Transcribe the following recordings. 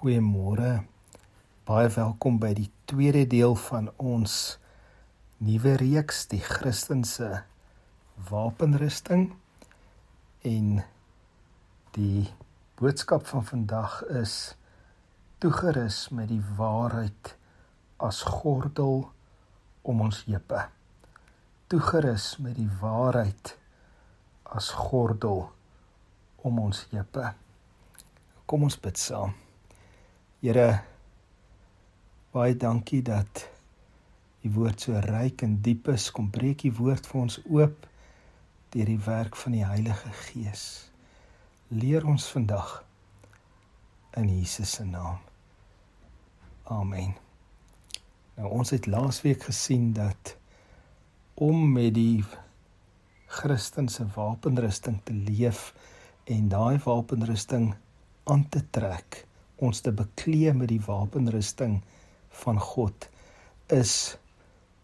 Goeiemôre. Baie welkom by die tweede deel van ons nuwe reeks, die Christense wapenrusting. En die boodskap van vandag is toegerus met die waarheid as gordel om ons heupe. Toegerus met die waarheid as gordel om ons heupe. Kom ons bid saam. Here baie dankie dat u woord so ryk en diep is. Kom breek u woord vir ons oop deur die werk van die Heilige Gees. Leer ons vandag in Jesus se naam. Amen. Nou ons het laasweek gesien dat om met die Christense wapenrusting te leef en daai wapenrusting aan te trek ons te bekleë met die wapenrusting van God is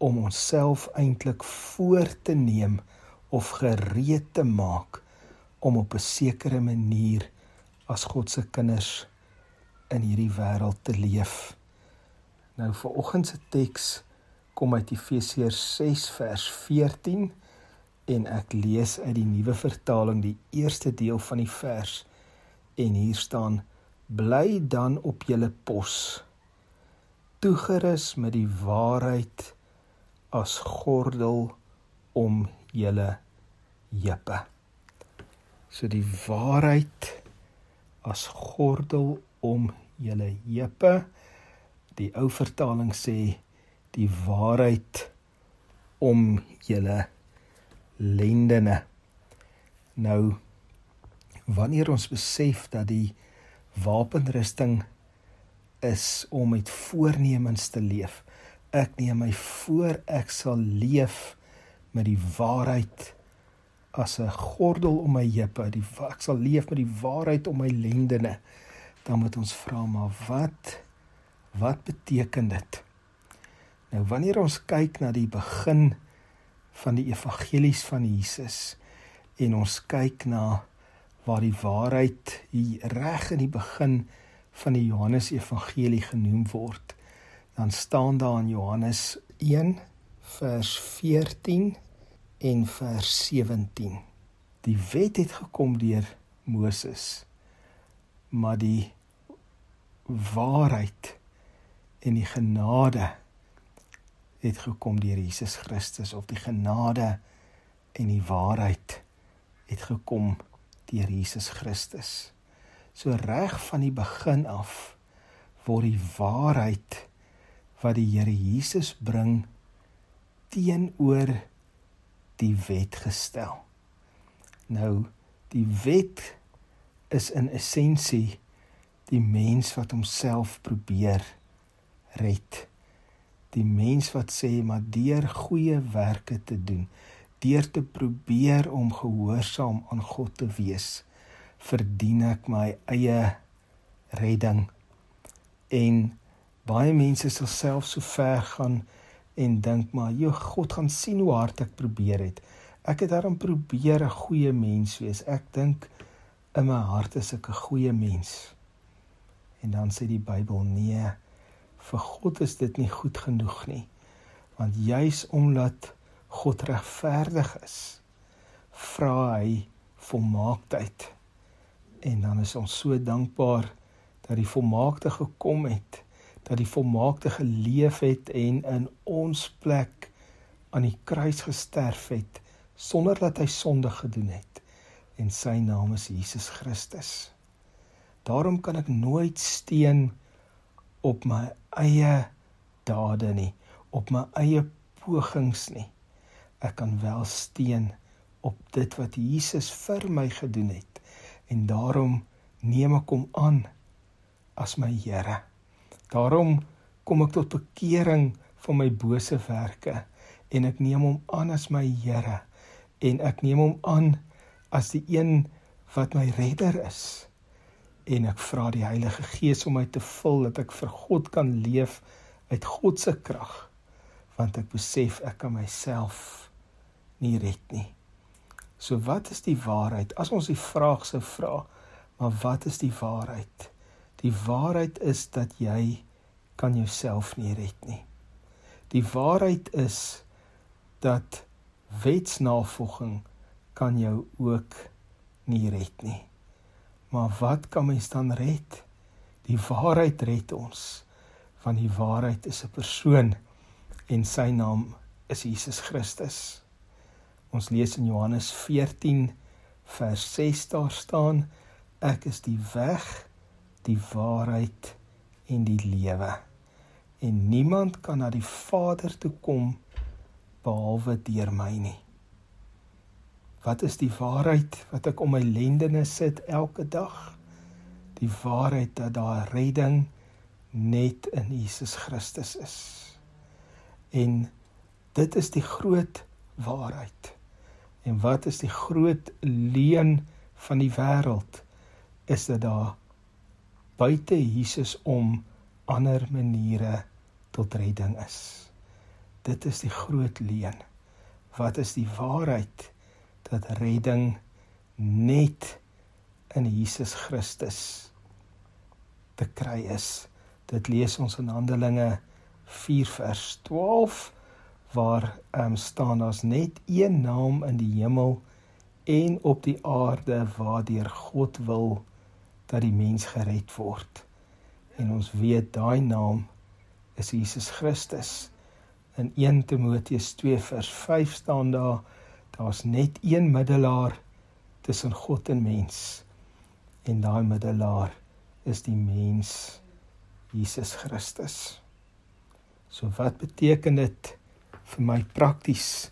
om onsself eintlik voor te neem of gereed te maak om op 'n sekere manier as God se kinders in hierdie wêreld te leef. Nou vir oggend se teks kom uit Efesiërs 6 vers 14 en ek lees uit die nuwe vertaling die eerste deel van die vers en hier staan bly dan op julle pos toegerus met die waarheid as gordel om julle heupe so die waarheid as gordel om julle heupe die ou vertaling sê die waarheid om julle lendene. Nou wanneer ons besef dat die wapenrusting is om met voornemens te leef. Ek neem my voor ek sal leef met die waarheid as 'n gordel om my heupe. Die ek sal leef met die waarheid om my lendene. Dan moet ons vra maar wat wat beteken dit? Nou wanneer ons kyk na die begin van die evangelies van Jesus en ons kyk na waar die waarheid hier reg in die begin van die Johannes Evangelie genoem word. Dan staan daar in Johannes 1 vers 14 en vers 17. Die wet het gekom deur Moses, maar die waarheid en die genade het gekom deur Jesus Christus of die genade en die waarheid het gekom deur Jesus Christus. So reg van die begin af word die waarheid wat die Here Jesus bring teenoor die wet gestel. Nou die wet is in essensie die mens wat homself probeer red. Die mens wat sê maar deur goeie werke te doen deur te probeer om gehoorsaam aan God te wees, verdien ek my eie redding. En baie mense sal self so ver gaan en dink maar, "Jo, God gaan sien hoe hard ek probeer het. Ek het daarom probeer 'n goeie mens wees. Ek dink in my hart is ek 'n goeie mens." En dan sê die Bybel, "Nee, vir God is dit nie goed genoeg nie." Want juis omdat God regverdig is, vra hy volmaaktheid. En dan is ons so dankbaar dat die volmaakte gekom het, dat die volmaakte geleef het en in ons plek aan die kruis gesterf het sonder dat hy sonde gedoen het. En sy naam is Jesus Christus. Daarom kan ek nooit steun op my eie dade nie, op my eie pogings nie ek kan wel steun op dit wat Jesus vir my gedoen het en daarom neem ek hom aan as my Here. Daarom kom ek tot bekering van my bose werke en ek neem hom aan as my Here en ek neem hom aan as die een wat my redder is en ek vra die Heilige Gees om my te vul dat ek vir God kan leef uit God se krag want ek besef ek kan myself nie red nie. So wat is die waarheid? As ons die vraag sou vra, maar wat is die waarheid? Die waarheid is dat jy kan jouself nie red nie. Die waarheid is dat wetsnavolging kan jou ook nie red nie. Maar wat kan mens dan red? Die waarheid red ons. Want die waarheid is 'n persoon en sy naam is Jesus Christus. Ons lees in Johannes 14 vers 6 daar staan ek is die weg, die waarheid en die lewe. En niemand kan na die Vader toe kom behalwe deur my nie. Wat is die waarheid wat ek om my lendene sit elke dag? Die waarheid dat daar redding net in Jesus Christus is. En dit is die groot waarheid. En wat is die groot leuen van die wêreld? Is dit daar buite Jesus om ander maniere tot redding is. Dit is die groot leuen. Wat is die waarheid dat redding net in Jesus Christus te kry is? Dit lees ons in Handelinge 4 vers 12 waar um, staan daar's net een naam in die hemel en op die aarde waardeur God wil dat die mens gered word. En ons weet daai naam is Jesus Christus. In 1 Timoteus 2 vers 5 staan daar daar's net een middelaar tussen God en mens. En daai middelaar is die mens Jesus Christus. So wat beteken dit vir my prakties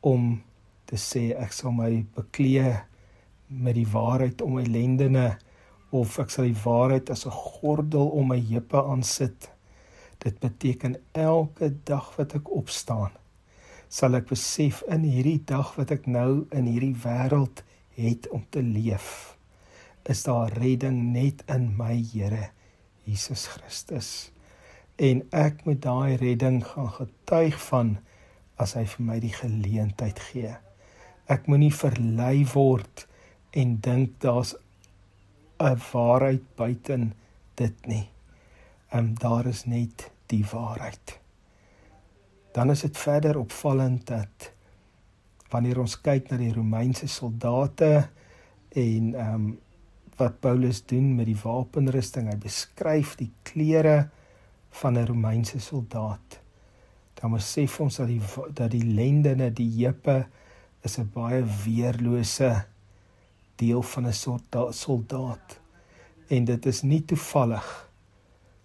om te sê ek sal my beklee met die waarheid om my lendene of ek sal die waarheid as 'n gordel om my heupe aansit Dit beteken elke dag wat ek opstaan, sal ek besef in hierdie dag wat ek nou in hierdie wêreld het om te leef, is daar redding net in my Here Jesus Christus. En ek moet daai redding gaan getuig van as hy vir my die geleentheid gee. Ek moenie verlei word en dink daar's 'n waarheid buiten dit nie. Ehm um, daar is net die waarheid. Dan is dit verder opvallend dat wanneer ons kyk na die Romeinse soldate en ehm um, wat Paulus doen met die wapenrusting, hy beskryf die klere van 'n Romeinse soldaat. Dan besef ons dat die dat die lendene, die heupe is 'n baie weerlose deel van 'n soldaat. En dit is nie toevallig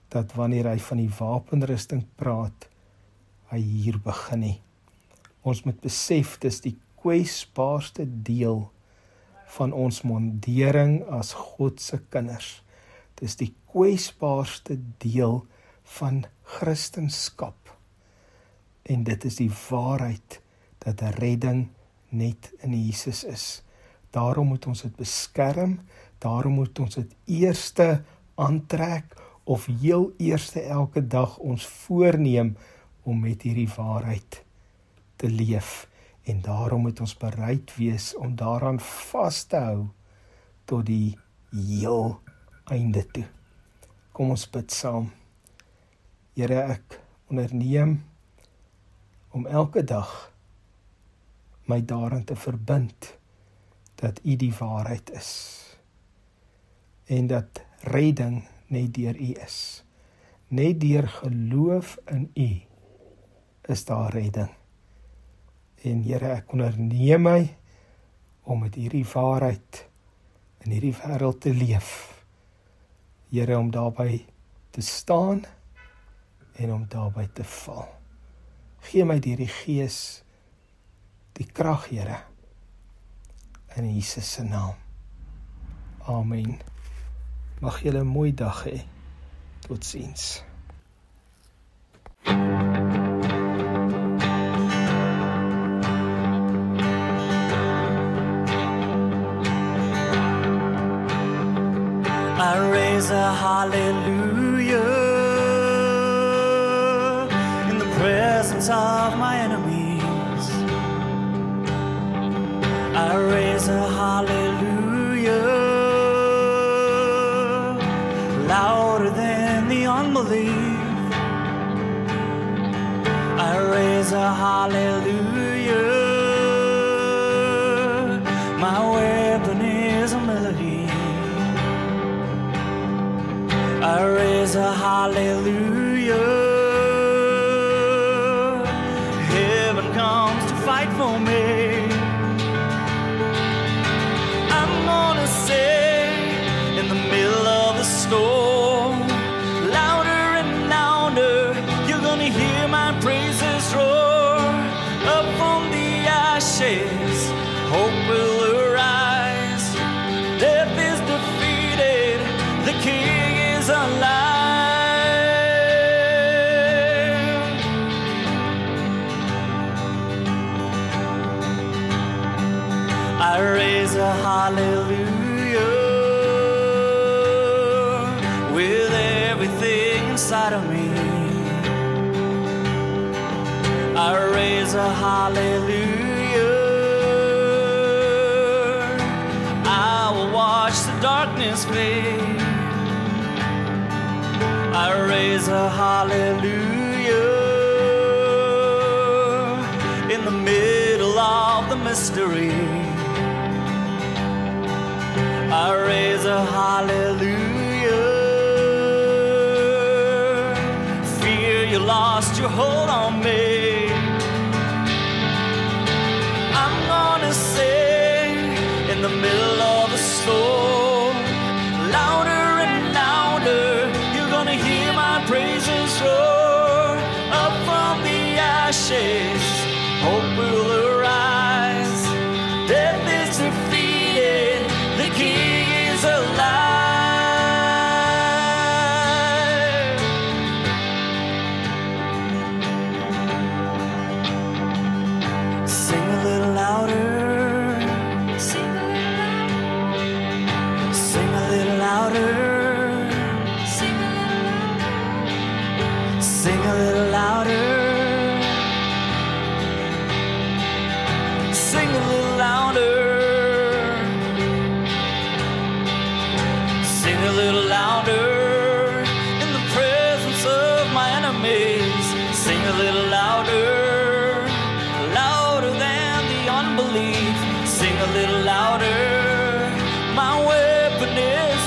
dat wanneer hy van die wapenrusting praat, hy hier begin nie. Ons moet besef dis die kwesbaarste deel van ons mondering as God se kinders. Dis die kwesbaarste deel van Christendom. En dit is die waarheid dat redding net in Jesus is. Daarom moet ons dit beskerm, daarom moet ons dit eerste aantrek of heel eerste elke dag ons voorneem om met hierdie waarheid te leef en daarom moet ons bereid wees om daaraan vas te hou tot die heel einde toe. Kom ons bid saam. Here ek onderneem om elke dag my daaraan te verbind dat U die waarheid is en dat redding net deur U is. Net deur geloof in U is daar redding. En Here, ek onderneem my om met hierdie waarheid in hierdie wêreld te leef. Here, om daarby te staan en om daarby te val. Gee my deur die Gees die krag, Here. In Jesus se naam. Amen. Mag julle 'n mooi dag hê. Totsiens. I raise a hallelujah presence of my enemies. I raise a hallelujah louder than the unbelief. I raise a hallelujah. My weapon is a melody. I raise a hallelujah. a hallelujah with everything inside of me. I raise a hallelujah. I will watch the darkness fade. I raise a hallelujah in the middle of the mystery raise a hallelujah. Fear you lost your hold on me.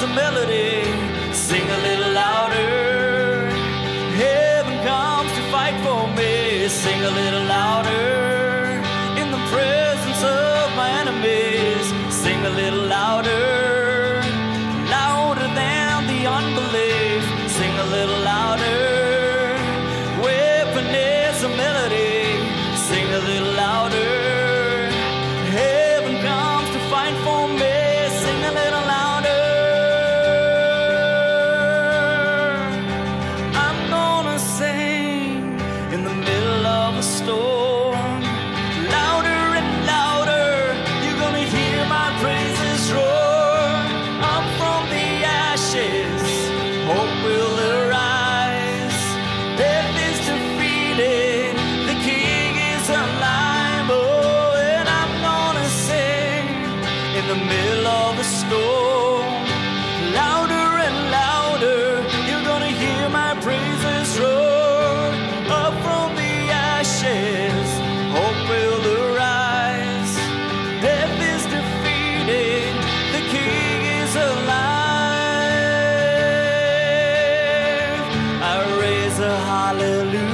the melody. Sing a little. hallelujah.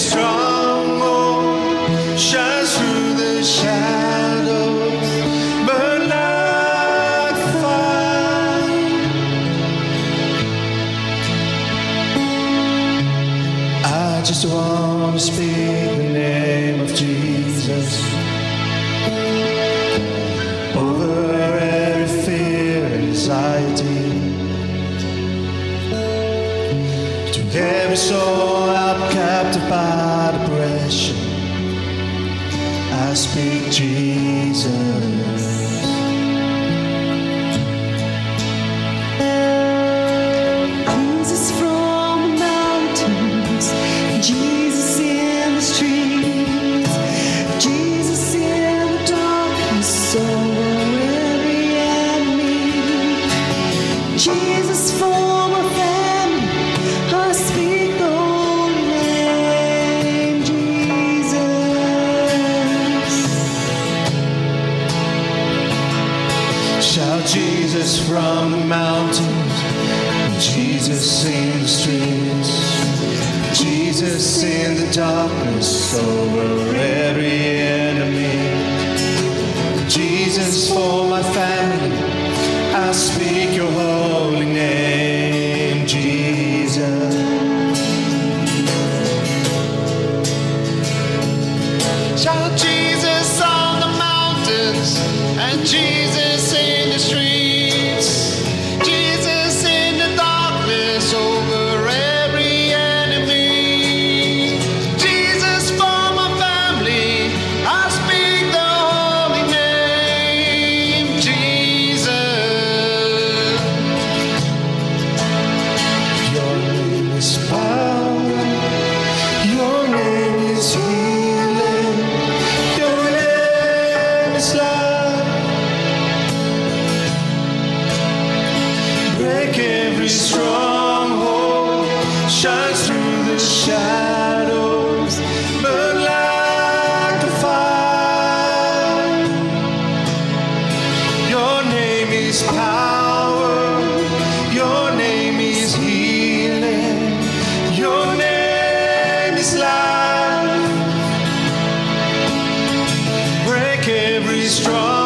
strong. strong.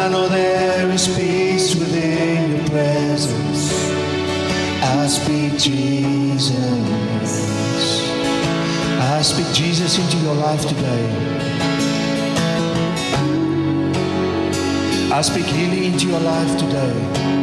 I know there is peace within your presence. I speak Jesus. I speak Jesus into your life today. I speak healing into your life today.